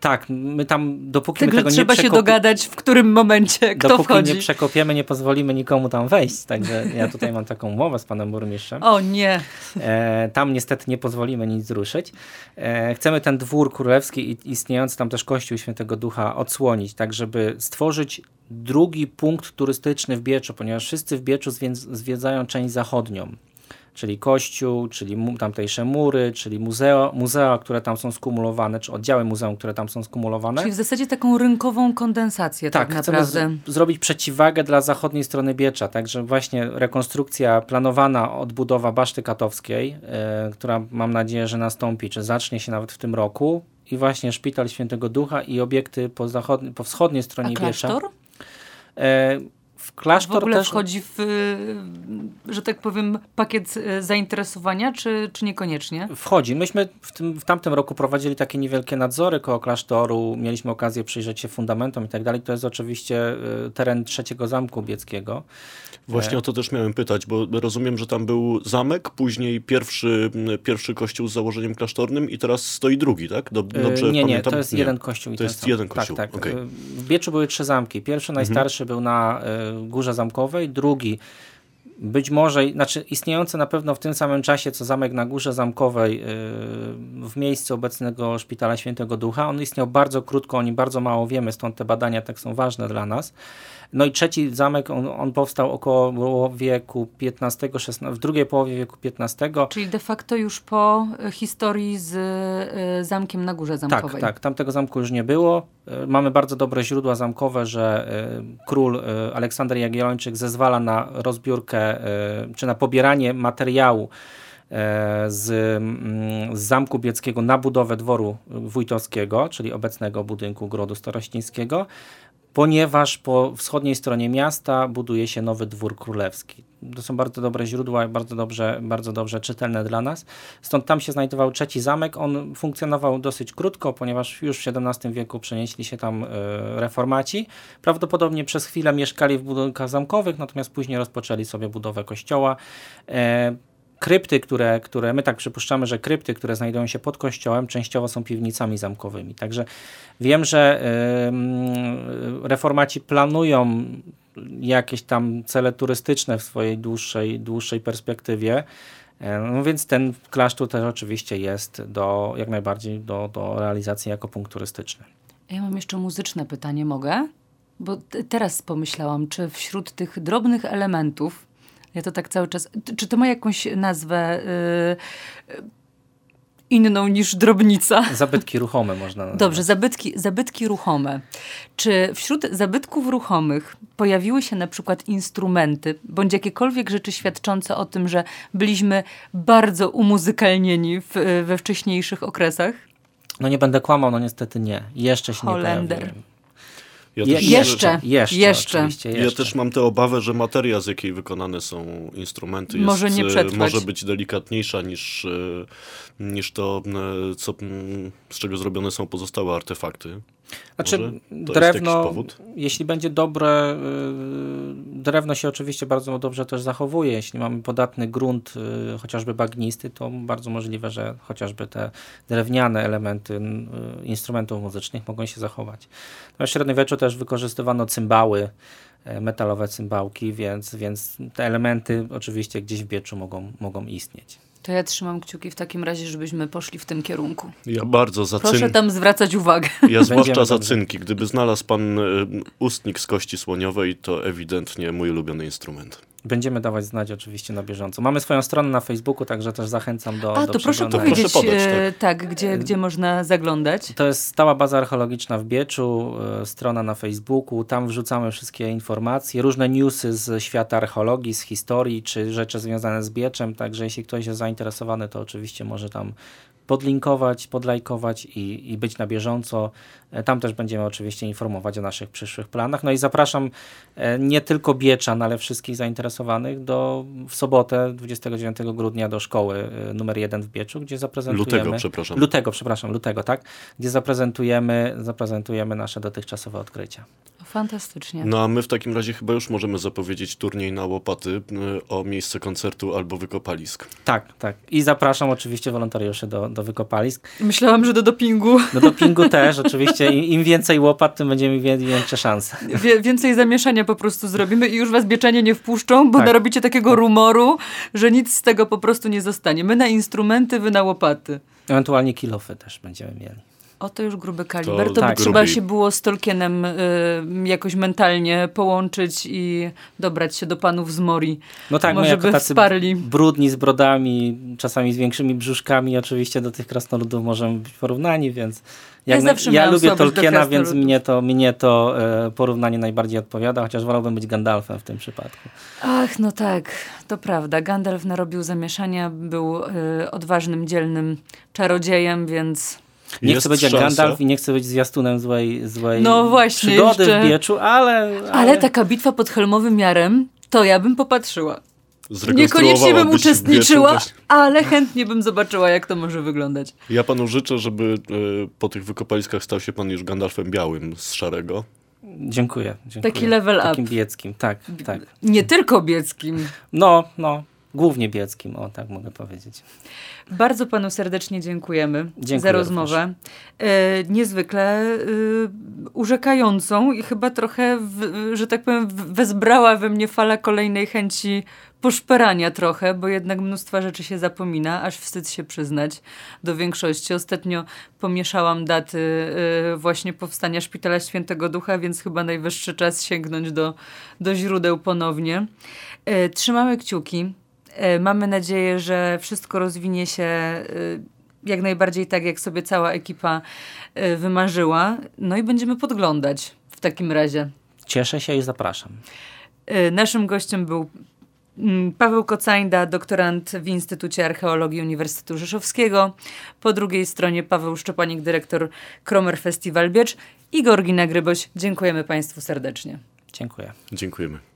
Tak, my tam dopóki Tylko my tego trzeba nie się dogadać, w którym momencie kto dopóki wchodzi. nie przekopiemy, nie pozwolimy nikomu tam wejść. Także ja tutaj mam taką umowę z panem burmistrzem. O nie. E, tam niestety nie pozwolimy nic ruszyć. E, chcemy ten dwór królewski i istniejący tam też kościół Świętego Ducha odsłonić, tak żeby stworzyć drugi punkt turystyczny w Bieczu, ponieważ wszyscy w Bieczu zwiedzają część zachodnią czyli kościół, czyli tamtejsze mury, czyli muzeo, muzea, które tam są skumulowane, czy oddziały muzeum, które tam są skumulowane. Czyli w zasadzie taką rynkową kondensację tak, tak naprawdę. zrobić przeciwwagę dla zachodniej strony Biecza, także właśnie rekonstrukcja, planowana odbudowa Baszty Katowskiej, yy, która mam nadzieję, że nastąpi, czy zacznie się nawet w tym roku i właśnie Szpital Świętego Ducha i obiekty po, zachodniej, po wschodniej stronie A klasztor? Biecza. E, w klasztor w ogóle też... wchodzi w, że tak powiem, pakiet e, zainteresowania, czy, czy niekoniecznie? Wchodzi. Myśmy w, tym, w tamtym roku prowadzili takie niewielkie nadzory koło klasztoru, mieliśmy okazję przyjrzeć się fundamentom i tak dalej. To jest oczywiście e, teren trzeciego zamku bieckiego. Właśnie o to też miałem pytać, bo rozumiem, że tam był zamek, później pierwszy, pierwszy kościół z założeniem klasztornym i teraz stoi drugi, tak? Dobrze nie, nie, pamiętam? to jest nie. jeden kościół. to jest jeden kościół, Tak, tak. Okay. W Bieczu były trzy zamki. Pierwszy, mhm. najstarszy mhm. był na Górze Zamkowej, drugi być może, znaczy istniejący na pewno w tym samym czasie, co zamek na Górze Zamkowej yy, w miejscu obecnego Szpitala Świętego Ducha. On istniał bardzo krótko, o nim bardzo mało wiemy, stąd te badania tak są ważne dla nas. No i trzeci zamek, on, on powstał około wieku XV, w drugiej połowie wieku XV. Czyli de facto już po e, historii z y, zamkiem na Górze Zamkowej. Tak, tak. Tamtego zamku już nie było. Y, mamy bardzo dobre źródła zamkowe, że król Aleksander Jagiellończyk zezwala na rozbiórkę, czy na pobieranie materiału z, z Zamku Bieckiego na budowę dworu wójtowskiego, czyli obecnego budynku Grodu Starościńskiego ponieważ po wschodniej stronie miasta buduje się nowy dwór królewski. To są bardzo dobre źródła, bardzo dobrze, bardzo dobrze czytelne dla nas. Stąd tam się znajdował trzeci zamek. On funkcjonował dosyć krótko, ponieważ już w XVII wieku przenieśli się tam e, reformaci. Prawdopodobnie przez chwilę mieszkali w budynkach zamkowych, natomiast później rozpoczęli sobie budowę kościoła. Krypty, które, które my tak przypuszczamy, że krypty, które znajdują się pod kościołem, częściowo są piwnicami zamkowymi. Także wiem, że reformaci planują jakieś tam cele turystyczne w swojej dłuższej, dłuższej perspektywie. No więc ten klasztor też oczywiście jest do, jak najbardziej do, do realizacji jako punkt turystyczny. Ja mam jeszcze muzyczne pytanie, mogę? Bo teraz pomyślałam, czy wśród tych drobnych elementów, ja to tak cały czas. Czy to ma jakąś nazwę yy, inną niż drobnica? Zabytki ruchome można nazwać. Dobrze, zabytki, zabytki ruchome. Czy wśród zabytków ruchomych pojawiły się na przykład instrumenty, bądź jakiekolwiek rzeczy świadczące o tym, że byliśmy bardzo umuzykalnieni w, we wcześniejszych okresach? No nie będę kłamał, no niestety nie. Jeszcze się Holender. nie pojawiły. Ja Je, jeszcze, jeszcze, jeszcze. jeszcze. Ja też mam tę obawę, że materia, z jakiej wykonane są instrumenty, jest, może, nie e, może być delikatniejsza niż, e, niż to, e, co, z czego zrobione są pozostałe artefakty. Znaczy, drewno, jeśli będzie dobre, drewno się oczywiście bardzo dobrze też zachowuje. Jeśli mamy podatny grunt, chociażby bagnisty, to bardzo możliwe, że chociażby te drewniane elementy instrumentów muzycznych mogą się zachować. No, w średniowieczu też wykorzystywano cymbały, e, metalowe cymbałki, więc, więc te elementy oczywiście gdzieś w Bieczu mogą, mogą istnieć. To ja trzymam kciuki w takim razie, żebyśmy poszli w tym kierunku. Ja bardzo za Proszę cyn... tam zwracać uwagę. Ja zwłaszcza za cynki. Gdyby znalazł pan e, ustnik z kości słoniowej, to ewidentnie mój ulubiony instrument. Będziemy dawać znać oczywiście na bieżąco. Mamy swoją stronę na Facebooku, także też zachęcam do A, do to proszę przeglądania. proszę powiedzieć, podać, e, tak, gdzie, gdzie można zaglądać. To jest stała baza archeologiczna w Bieczu, e, strona na Facebooku. Tam wrzucamy wszystkie informacje, różne newsy z świata archeologii, z historii, czy rzeczy związane z Bieczem. Także jeśli ktoś jest zainteresowany, to oczywiście może tam podlinkować, podlajkować i, i być na bieżąco. E, Tam też będziemy oczywiście informować o naszych przyszłych planach. No i zapraszam e, nie tylko Bieczan, ale wszystkich zainteresowanych do, w sobotę 29 grudnia do szkoły e, numer 1 w Bieczu, gdzie zaprezentujemy... Lutego, przepraszam. Lutego, przepraszam, lutego, tak? Gdzie zaprezentujemy, zaprezentujemy nasze dotychczasowe odkrycia. Fantastycznie. No a my w takim razie chyba już możemy zapowiedzieć turniej na łopaty o miejsce koncertu albo wykopalisk. Tak, tak. I zapraszam oczywiście wolontariuszy do, do wykopalisk. Myślałam, że do dopingu Do dopingu też oczywiście. Im, Im więcej łopat, tym będziemy mieli większe szanse. Wie, więcej zamieszania po prostu zrobimy i już was bieczenie nie wpuszczą, bo Tak. narobicie takiego rumoru, że nic z tego po prostu nie zostanie. My na instrumenty, wy na łopaty. Ewentualnie kilofy też będziemy mieli. O, to już gruby kaliber. To, To by tak, trzeba grubi. się było z Tolkienem y, jakoś mentalnie połączyć i dobrać się do panów z Mori. No tak, my Może jako by tacy wsparli. brudni z brodami, czasami z większymi brzuszkami, oczywiście do tych krasnoludów możemy być porównani, więc Ja jak na, zawsze ja lubię Tolkiena, więc mnie to, mnie to e, porównanie najbardziej odpowiada, chociaż wolałbym być Gandalfem w tym przypadku. Ach, no tak, to prawda. Gandalf narobił zamieszania, był y, odważnym, dzielnym czarodziejem, więc... Nie Jest chcę być jak szansa. Gandalf i nie chcę być zwiastunem złej, złej No właśnie, przygody jeszcze- w Bieczu, ale, ale... Ale taka bitwa pod Helmowym Jarem, to ja bym popatrzyła. Niekoniecznie bym uczestniczyła, ale chętnie bym zobaczyła, jak to może wyglądać. Ja panu życzę, żeby y, po tych wykopaliskach stał się pan już Gandalfem białym z szarego. Dziękuję, dziękuję. Taki level up. Takim bieckim, tak, tak. Nie tylko bieckim. No, no, głównie bieckim, o tak mogę powiedzieć. Bardzo panu serdecznie dziękujemy Dziękuję za rozmowę. E, niezwykle e, urzekającą i chyba trochę, w, że tak powiem, wezbrała we mnie fala kolejnej chęci poszperania trochę, bo jednak mnóstwa rzeczy się zapomina, aż wstyd się przyznać do większości. Ostatnio pomieszałam daty e, właśnie powstania Szpitala Świętego Ducha, więc chyba najwyższy czas sięgnąć do, do źródeł ponownie. E, Trzymamy kciuki. E, Mamy nadzieję, że wszystko rozwinie się e, jak najbardziej tak, jak sobie cała ekipa e, wymarzyła. No i będziemy podglądać w takim razie. Cieszę się i zapraszam. Naszym gościem był mm, Paweł Kocajda, doktorant w Instytucie Archeologii Uniwersytetu Rzeszowskiego. Po drugiej stronie Paweł Szczepanik, dyrektor Kromer Festiwal Biecz i Georgina Gryboś. Dziękujemy Państwu serdecznie. Dziękuję. Dziękujemy.